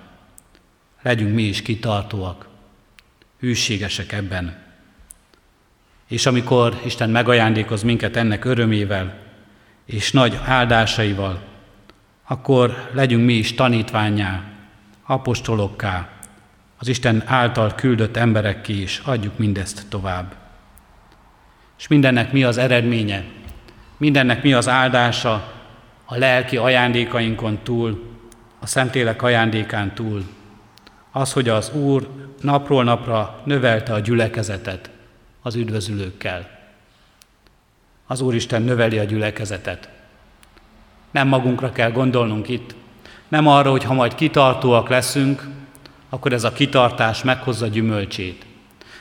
Legyünk mi is kitartóak, hűségesek ebben. És amikor Isten megajándékoz minket ennek örömével és nagy áldásaival, akkor legyünk mi is tanítványá, apostolokká, az Isten által küldött emberekké is adjuk mindezt tovább. És mindennek mi az eredménye, mindennek mi az áldása a lelki ajándékainkon túl, a Szentélek ajándékán túl. Az, hogy az Úr napról napra növelte a gyülekezetet az üdvözülőkkel. Az Úristen növeli a gyülekezetet. Nem magunkra kell gondolnunk itt, nem arra, hogy ha majd kitartóak leszünk, akkor ez a kitartás meghozza gyümölcsét.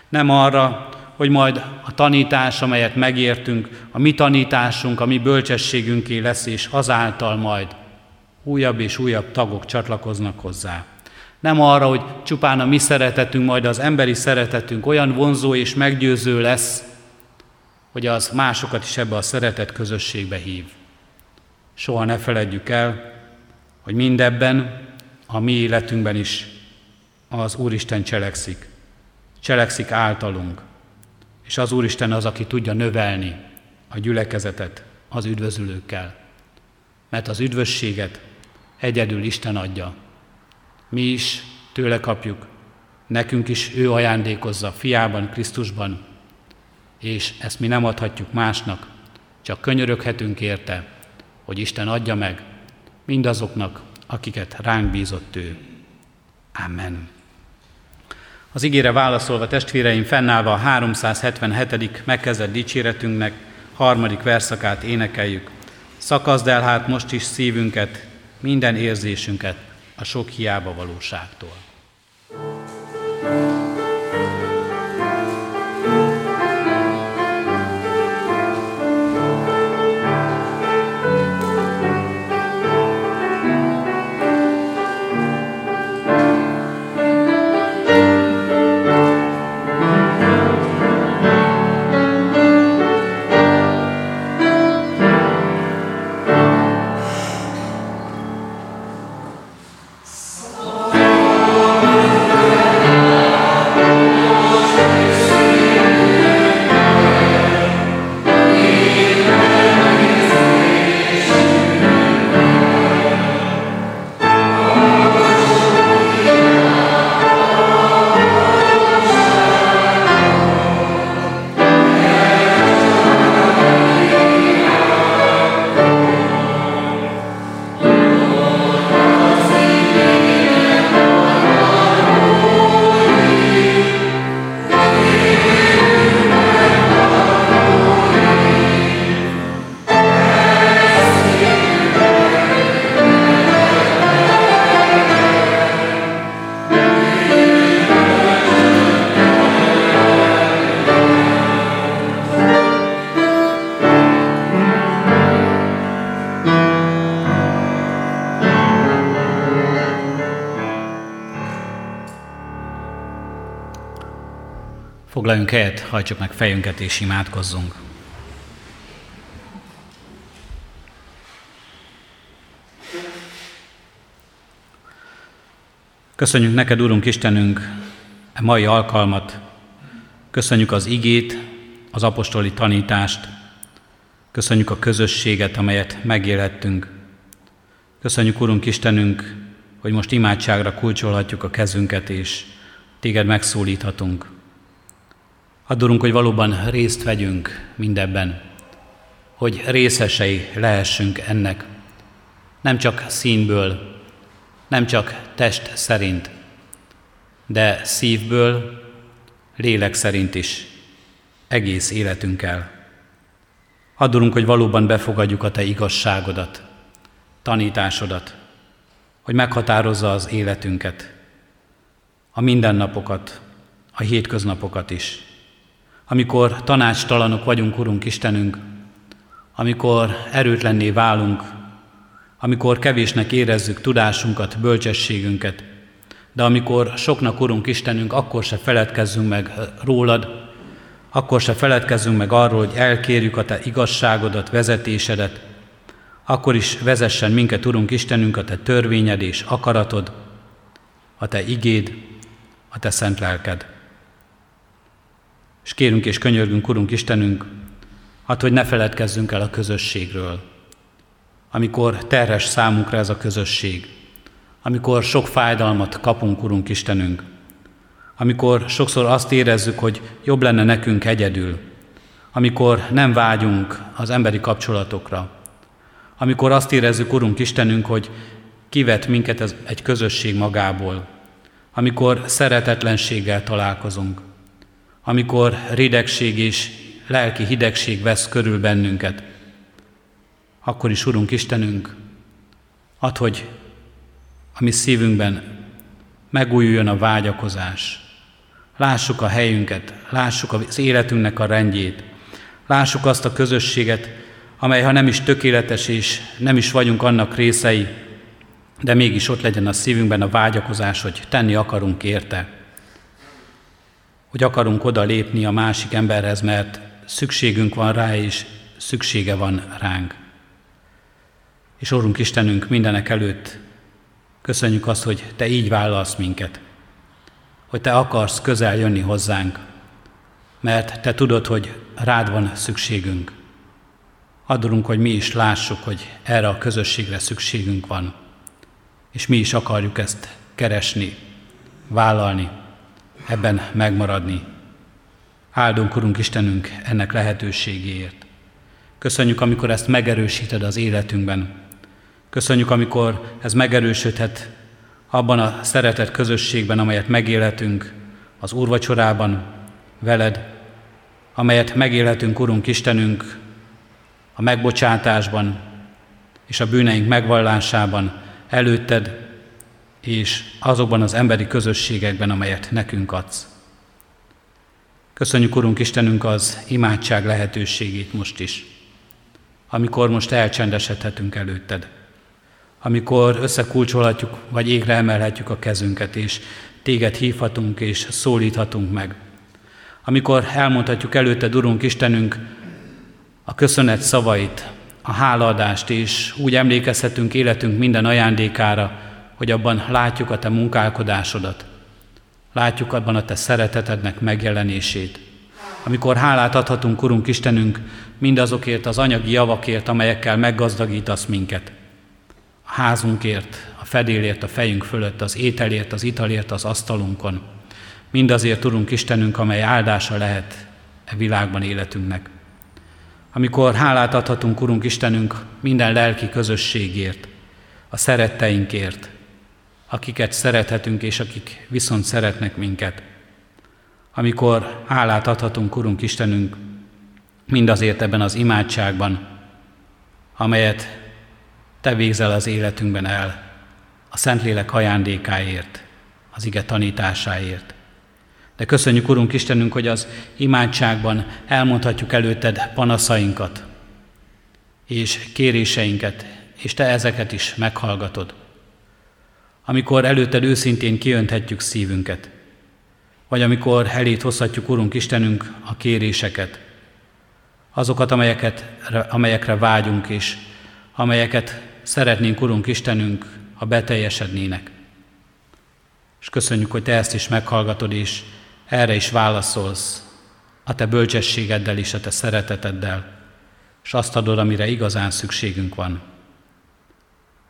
Nem arra, hogy majd a tanítás, amelyet megértünk, a mi tanításunk, a mi bölcsességünké lesz, és azáltal majd újabb és újabb tagok csatlakoznak hozzá. Nem arra, hogy csupán a mi szeretetünk, majd az emberi szeretetünk olyan vonzó és meggyőző lesz, hogy az másokat is ebbe a szeretet közösségbe hív. Soha ne feledjük el, hogy mindebben, a mi életünkben is az Úristen cselekszik. Cselekszik általunk. És az Úristen az, aki tudja növelni a gyülekezetet az üdvözülőkkel. Mert az üdvösséget egyedül Isten adja. Mi is tőle kapjuk, nekünk is ő ajándékozza fiában, Krisztusban, és ezt mi nem adhatjuk másnak, csak könyöröghetünk érte, hogy Isten adja meg mindazoknak, akiket ránk bízott ő. Amen. Az ígére válaszolva testvéreim fennállva a 377. megkezdett dicséretünknek harmadik verszakát énekeljük. Szakazd el hát most is szívünket, minden érzésünket a sok hiába valóságtól. thank you Foglaljunk helyet, hajtsuk meg fejünket és imádkozzunk. Köszönjük neked, Úrunk Istenünk, a mai alkalmat, köszönjük az igét, az apostoli tanítást, köszönjük a közösséget, amelyet megélhettünk. Köszönjük, Urunk Istenünk, hogy most imádságra kulcsolhatjuk a kezünket, és téged megszólíthatunk. Adorunk, hogy valóban részt vegyünk mindebben, hogy részesei lehessünk ennek, nem csak színből, nem csak test szerint, de szívből, lélek szerint is, egész életünkkel. Adorunk, hogy valóban befogadjuk a Te igazságodat, tanításodat, hogy meghatározza az életünket, a mindennapokat, a hétköznapokat is amikor tanácstalanok vagyunk, Urunk Istenünk, amikor erőtlenné válunk, amikor kevésnek érezzük tudásunkat, bölcsességünket, de amikor soknak, Urunk Istenünk, akkor se feledkezzünk meg rólad, akkor se feledkezzünk meg arról, hogy elkérjük a Te igazságodat, vezetésedet, akkor is vezessen minket, Urunk Istenünk, a Te törvényed és akaratod, a Te igéd, a Te szent lelked. És kérünk és könyörgünk, Urunk Istenünk, hát hogy ne feledkezzünk el a közösségről. Amikor terhes számunkra ez a közösség, amikor sok fájdalmat kapunk, Urunk Istenünk, amikor sokszor azt érezzük, hogy jobb lenne nekünk egyedül, amikor nem vágyunk az emberi kapcsolatokra, amikor azt érezzük, Urunk Istenünk, hogy kivet minket ez egy közösség magából, amikor szeretetlenséggel találkozunk, amikor ridegség és lelki hidegség vesz körül bennünket, akkor is, Urunk Istenünk, add, hogy a mi szívünkben megújuljon a vágyakozás, lássuk a helyünket, lássuk az életünknek a rendjét, lássuk azt a közösséget, amely ha nem is tökéletes és nem is vagyunk annak részei, de mégis ott legyen a szívünkben a vágyakozás, hogy tenni akarunk érte. Hogy akarunk oda lépni a másik emberhez, mert szükségünk van rá, és szüksége van ránk. És Úrunk Istenünk, mindenek előtt köszönjük azt, hogy Te így vállalsz minket, hogy Te akarsz közel jönni hozzánk, mert Te tudod, hogy rád van szükségünk. Adorunk, hogy mi is lássuk, hogy erre a közösségre szükségünk van, és mi is akarjuk ezt keresni, vállalni, ebben megmaradni. Áldunk, Urunk Istenünk, ennek lehetőségéért. Köszönjük, amikor ezt megerősíted az életünkben. Köszönjük, amikor ez megerősödhet abban a szeretett közösségben, amelyet megélhetünk az úrvacsorában, veled, amelyet megélhetünk, Urunk Istenünk, a megbocsátásban és a bűneink megvallásában, előtted, és azokban az emberi közösségekben, amelyet nekünk adsz. Köszönjük, Urunk Istenünk, az imádság lehetőségét most is, amikor most elcsendesedhetünk előtted, amikor összekulcsolhatjuk, vagy égre emelhetjük a kezünket, és téged hívhatunk és szólíthatunk meg. Amikor elmondhatjuk előtted, Urunk Istenünk, a köszönet szavait, a hálaadást, és úgy emlékezhetünk életünk minden ajándékára, hogy abban látjuk a Te munkálkodásodat, látjuk abban a Te szeretetednek megjelenését. Amikor hálát adhatunk, Urunk Istenünk, mindazokért az anyagi javakért, amelyekkel meggazdagítasz minket. A házunkért, a fedélért, a fejünk fölött, az ételért, az italért, az asztalunkon. Mindazért, Urunk Istenünk, amely áldása lehet e világban életünknek. Amikor hálát adhatunk, Urunk Istenünk, minden lelki közösségért, a szeretteinkért, akiket szerethetünk, és akik viszont szeretnek minket. Amikor hálát adhatunk, Urunk Istenünk, mindazért ebben az imádságban, amelyet Te végzel az életünkben el, a Szentlélek ajándékáért, az ige tanításáért. De köszönjük, Urunk Istenünk, hogy az imádságban elmondhatjuk előtted panaszainkat és kéréseinket, és Te ezeket is meghallgatod amikor előtted őszintén kiönthetjük szívünket, vagy amikor elét hozhatjuk, Urunk Istenünk, a kéréseket, azokat, amelyeket, amelyekre vágyunk és amelyeket szeretnénk, Urunk Istenünk, ha beteljesednének. És köszönjük, hogy Te ezt is meghallgatod, és erre is válaszolsz a Te bölcsességeddel és a Te szereteteddel, és azt adod, amire igazán szükségünk van.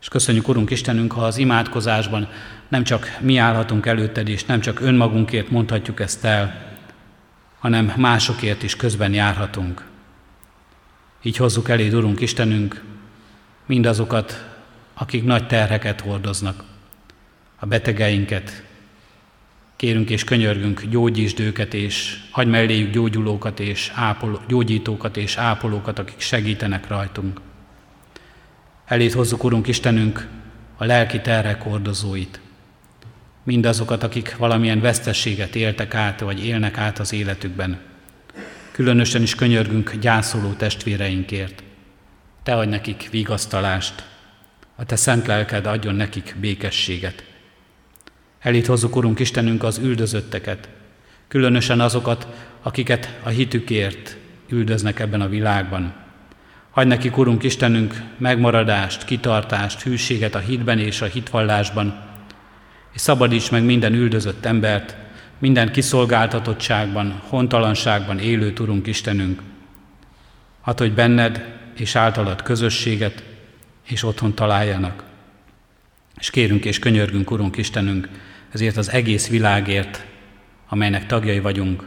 És köszönjük, Urunk Istenünk, ha az imádkozásban nem csak mi állhatunk előtted, és nem csak önmagunkért mondhatjuk ezt el, hanem másokért is közben járhatunk. Így hozzuk eléd, Urunk Istenünk, mindazokat, akik nagy terheket hordoznak, a betegeinket. Kérünk és könyörgünk, gyógyítsd őket, és hagy melléjük gyógyulókat és ápoló, gyógyítókat és ápolókat, akik segítenek rajtunk. Elét hozzuk, Urunk Istenünk, a lelki terrek hordozóit. Mindazokat, akik valamilyen vesztességet éltek át, vagy élnek át az életükben. Különösen is könyörgünk gyászoló testvéreinkért. Te adj nekik vigasztalást, a Te szent lelked adjon nekik békességet. Elét hozzuk, Urunk Istenünk, az üldözötteket, különösen azokat, akiket a hitükért üldöznek ebben a világban. Hagy nekik, Urunk Istenünk, megmaradást, kitartást, hűséget a hitben és a hitvallásban, és szabadíts meg minden üldözött embert, minden kiszolgáltatottságban, hontalanságban élő Urunk Istenünk. Hadd, hogy benned és általad közösséget és otthon találjanak. És kérünk és könyörgünk, Urunk Istenünk, ezért az egész világért, amelynek tagjai vagyunk,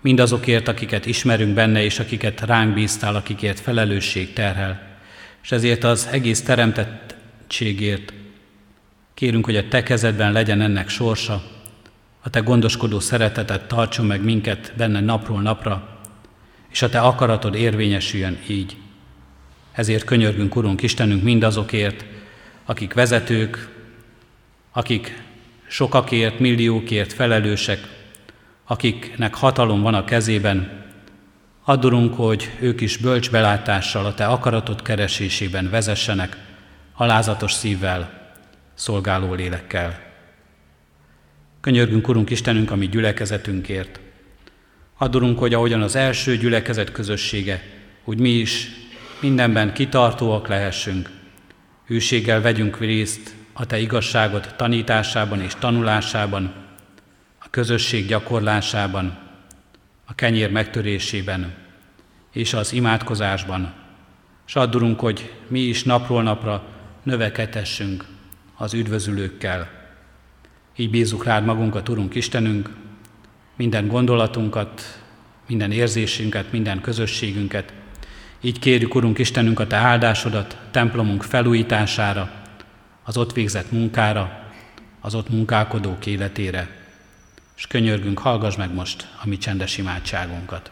mindazokért, akiket ismerünk benne, és akiket ránk bíztál, akikért felelősség terhel. És ezért az egész teremtettségért kérünk, hogy a Te kezedben legyen ennek sorsa, a Te gondoskodó szeretetet tartson meg minket benne napról napra, és a Te akaratod érvényesüljön így. Ezért könyörgünk, Urunk Istenünk, mindazokért, akik vezetők, akik sokakért, milliókért felelősek, akiknek hatalom van a kezében, addurunk, hogy ők is bölcs belátással a Te akaratot keresésében vezessenek, alázatos szívvel, szolgáló lélekkel. Könyörgünk, Urunk Istenünk, ami gyülekezetünkért. Addurunk, hogy ahogyan az első gyülekezet közössége, úgy mi is mindenben kitartóak lehessünk, hűséggel vegyünk részt a Te igazságot tanításában és tanulásában, közösség gyakorlásában, a kenyér megtörésében és az imádkozásban, és addurunk, hogy mi is napról napra növekedhessünk az üdvözülőkkel. Így bízzuk rád magunkat, Urunk Istenünk, minden gondolatunkat, minden érzésünket, minden közösségünket. Így kérjük, Urunk Istenünk, a Te áldásodat templomunk felújítására, az ott végzett munkára, az ott munkálkodók életére. És könyörgünk, hallgass meg most a mi csendes imádságunkat.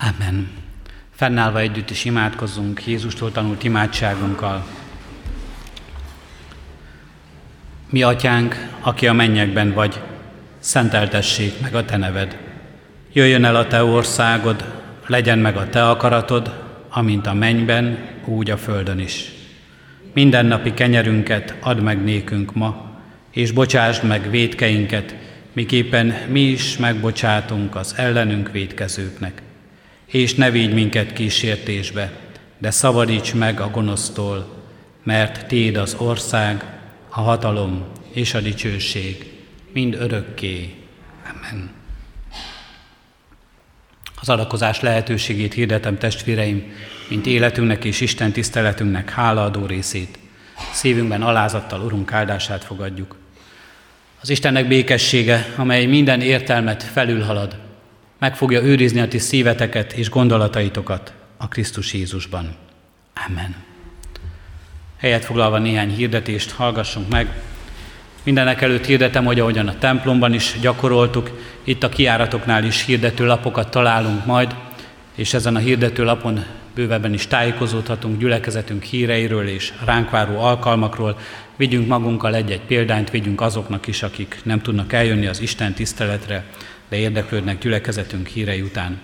Amen. Fennállva együtt is imádkozzunk Jézustól tanult imádságunkkal. Mi atyánk, aki a mennyekben vagy, szenteltessék meg a te neved. Jöjjön el a te országod, legyen meg a te akaratod, amint a mennyben, úgy a földön is. Mindennapi kenyerünket add meg nékünk ma, és bocsásd meg védkeinket, miképpen mi is megbocsátunk az ellenünk védkezőknek és ne vigy minket kísértésbe, de szabadíts meg a gonosztól, mert Téd az ország, a hatalom és a dicsőség, mind örökké. Amen. Az adakozás lehetőségét hirdetem testvéreim, mint életünknek és Isten tiszteletünknek hálaadó részét. Szívünkben alázattal Urunk áldását fogadjuk. Az Istennek békessége, amely minden értelmet felülhalad, meg fogja őrizni a ti szíveteket és gondolataitokat a Krisztus Jézusban. Amen. Helyet foglalva néhány hirdetést hallgassunk meg. Mindenek előtt hirdetem, hogy ahogyan a templomban is gyakoroltuk, itt a kiáratoknál is hirdető lapokat találunk majd, és ezen a hirdető lapon bővebben is tájékozódhatunk gyülekezetünk híreiről és ránk váró alkalmakról. Vigyünk magunkkal egy-egy példányt, vigyünk azoknak is, akik nem tudnak eljönni az Isten tiszteletre, de érdeklődnek gyülekezetünk hírei után.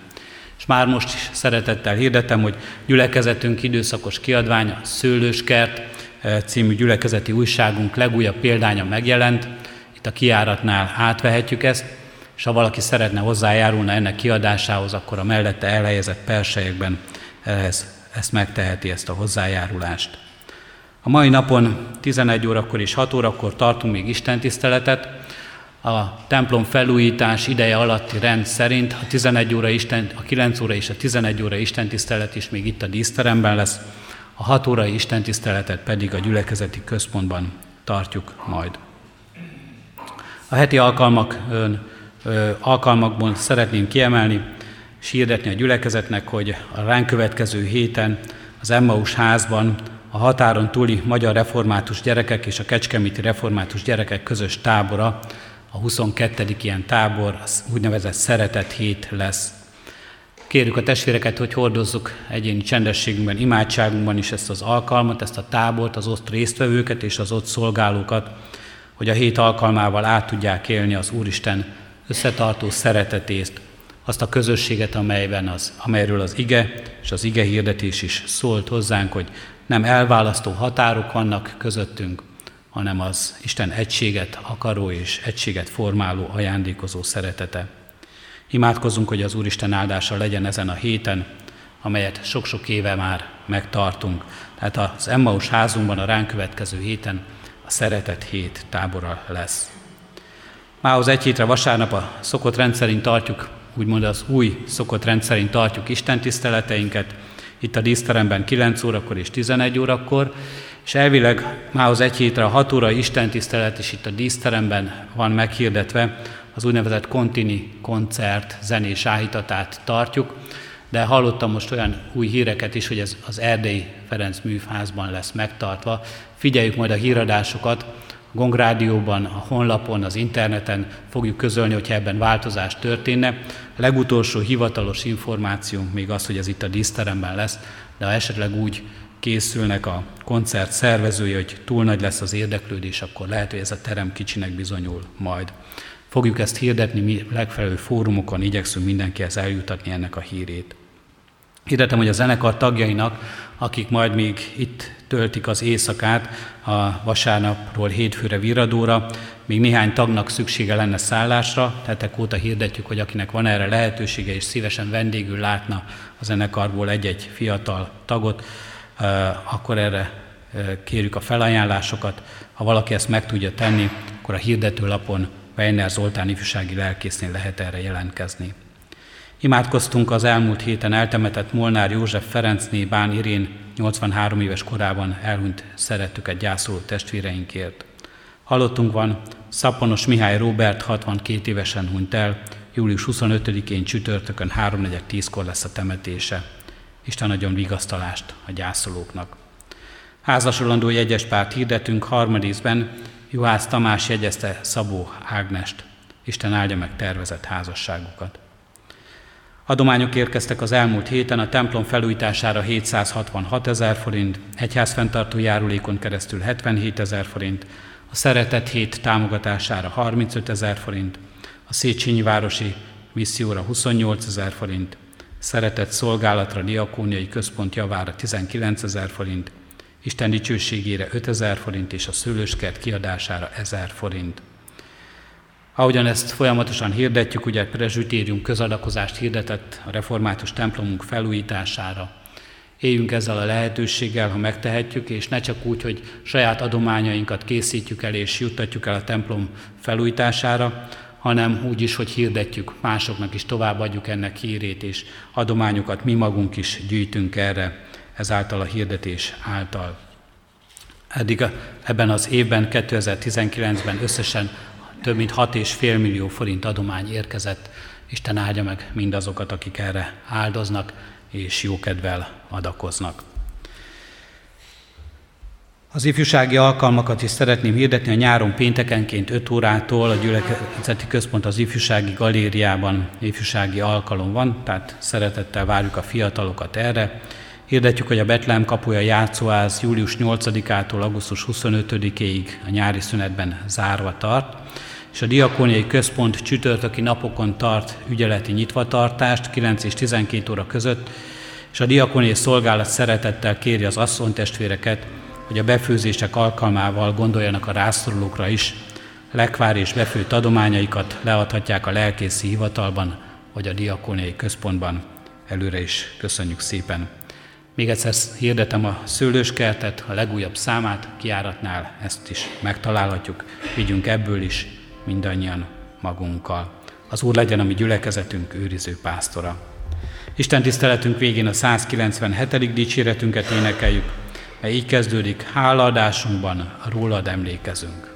És már most is szeretettel hirdetem, hogy gyülekezetünk időszakos kiadványa, Szőlőskert eh, című gyülekezeti újságunk legújabb példánya megjelent. Itt a kiáratnál átvehetjük ezt, és ha valaki szeretne hozzájárulna ennek kiadásához, akkor a mellette elhelyezett persejekben ehhez, ezt megteheti, ezt a hozzájárulást. A mai napon 11 órakor és 6 órakor tartunk még Isten tiszteletet, a templom felújítás ideje alatti rend szerint a 11 óra Isten, a 9 óra és a 11 óra istentisztelet is még itt a díszteremben lesz, a 6 órai istentiszteletet pedig a gyülekezeti központban tartjuk majd. A heti alkalmak, alkalmakban szeretném kiemelni és a gyülekezetnek, hogy a ránk következő héten az Emmaus házban a határon túli magyar református gyerekek és a kecskeméti református gyerekek közös tábora a 22. ilyen tábor, az úgynevezett szeretet hét lesz. Kérjük a testvéreket, hogy hordozzuk egyéni csendességünkben, imádságunkban is ezt az alkalmat, ezt a tábort, az ott résztvevőket és az ott szolgálókat, hogy a hét alkalmával át tudják élni az Úristen összetartó szeretetét, azt a közösséget, amelyben az, amelyről az ige és az ige hirdetés is szólt hozzánk, hogy nem elválasztó határok vannak közöttünk, hanem az Isten egységet akaró és egységet formáló, ajándékozó szeretete. Imádkozzunk, hogy az Úristen áldása legyen ezen a héten, amelyet sok-sok éve már megtartunk. Tehát az Emmaus házunkban a ránk következő héten a szeretet hét tábora lesz. Mához egy hétre vasárnap a szokott rendszerint tartjuk úgymond az új szokott rendszerint tartjuk Isten tiszteleteinket, itt a díszteremben 9 órakor és 11 órakor, és elvileg mához egy hétre a 6 óra Isten tisztelet is itt a díszteremben van meghirdetve, az úgynevezett kontini koncert zenés áhítatát tartjuk, de hallottam most olyan új híreket is, hogy ez az Erdély Ferenc műfházban lesz megtartva. Figyeljük majd a híradásokat, a Gongrádióban, a honlapon, az interneten fogjuk közölni, hogyha ebben változás történne. Legutolsó hivatalos információnk még az, hogy ez itt a díszteremben lesz, de ha esetleg úgy készülnek a koncert szervezői, hogy túl nagy lesz az érdeklődés, akkor lehet, hogy ez a terem kicsinek bizonyul majd. Fogjuk ezt hirdetni, mi legfelelő fórumokon igyekszünk mindenkihez eljutatni ennek a hírét. Hirdetem, hogy a zenekar tagjainak, akik majd még itt töltik az éjszakát a vasárnapról hétfőre viradóra, még néhány tagnak szüksége lenne szállásra, tehát óta hirdetjük, hogy akinek van erre lehetősége és szívesen vendégül látna a zenekarból egy-egy fiatal tagot, akkor erre kérjük a felajánlásokat. Ha valaki ezt meg tudja tenni, akkor a hirdetőlapon Weiner Zoltán ifjúsági lelkésznél lehet erre jelentkezni. Imádkoztunk az elmúlt héten eltemetett Molnár József Ferencné Bán Irén 83 éves korában elhunyt szerettüket gyászoló testvéreinkért. Halottunk van, Szaponos Mihály Robert 62 évesen hunyt el, július 25-én csütörtökön 3.4.10-kor lesz a temetése. Isten adjon vigasztalást a gyászolóknak. Házasolandó jegyes párt hirdetünk harmadízben, Juhász Tamás jegyezte Szabó Ágnest. Isten áldja meg tervezett házasságukat. Adományok érkeztek az elmúlt héten, a templom felújítására 766 ezer forint, egyházfenntartó járulékon keresztül 77 ezer forint, Szeretet hét támogatására 35 ezer forint, a Széchenyi Városi misszióra 28 ezer forint, Szeretett Szolgálatra Diakóniai Központ javára 19 ezer forint, Isten dicsőségére 5000 forint és a szőlőskert kiadására 1000 forint. Ahogyan ezt folyamatosan hirdetjük, ugye a prezsütérium közadakozást hirdetett a református templomunk felújítására. Éljünk ezzel a lehetőséggel, ha megtehetjük, és ne csak úgy, hogy saját adományainkat készítjük el és juttatjuk el a templom felújítására, hanem úgy is, hogy hirdetjük, másoknak is továbbadjuk ennek hírét, és adományokat mi magunk is gyűjtünk erre ezáltal a hirdetés által. Eddig ebben az évben, 2019-ben összesen több mint 6,5 millió forint adomány érkezett. Isten áldja meg mindazokat, akik erre áldoznak és jókedvel adakoznak. Az ifjúsági alkalmakat is szeretném hirdetni a nyáron péntekenként 5 órától a Gyülekezeti Központ az ifjúsági galériában ifjúsági alkalom van, tehát szeretettel várjuk a fiatalokat erre. Hirdetjük, hogy a Betlehem kapuja játszóház július 8-ától augusztus 25-ig a nyári szünetben zárva tart, és a Diakóniai Központ csütörtöki napokon tart ügyeleti nyitvatartást 9 és 12 óra között, és a Diakóniai Szolgálat szeretettel kéri az asszonytestvéreket, hogy a befőzések alkalmával gondoljanak a rászorulókra is, lekvár és befőtt adományaikat leadhatják a lelkészi hivatalban, vagy a Diakóniai Központban. Előre is köszönjük szépen! Még egyszer hirdetem a szőlőskertet, a legújabb számát, kiáratnál ezt is megtalálhatjuk. Vigyünk ebből is mindannyian magunkkal. Az Úr legyen a mi gyülekezetünk őriző pásztora. Isten tiszteletünk végén a 197. dicséretünket énekeljük, mely így kezdődik, hálaadásunkban rólad emlékezünk.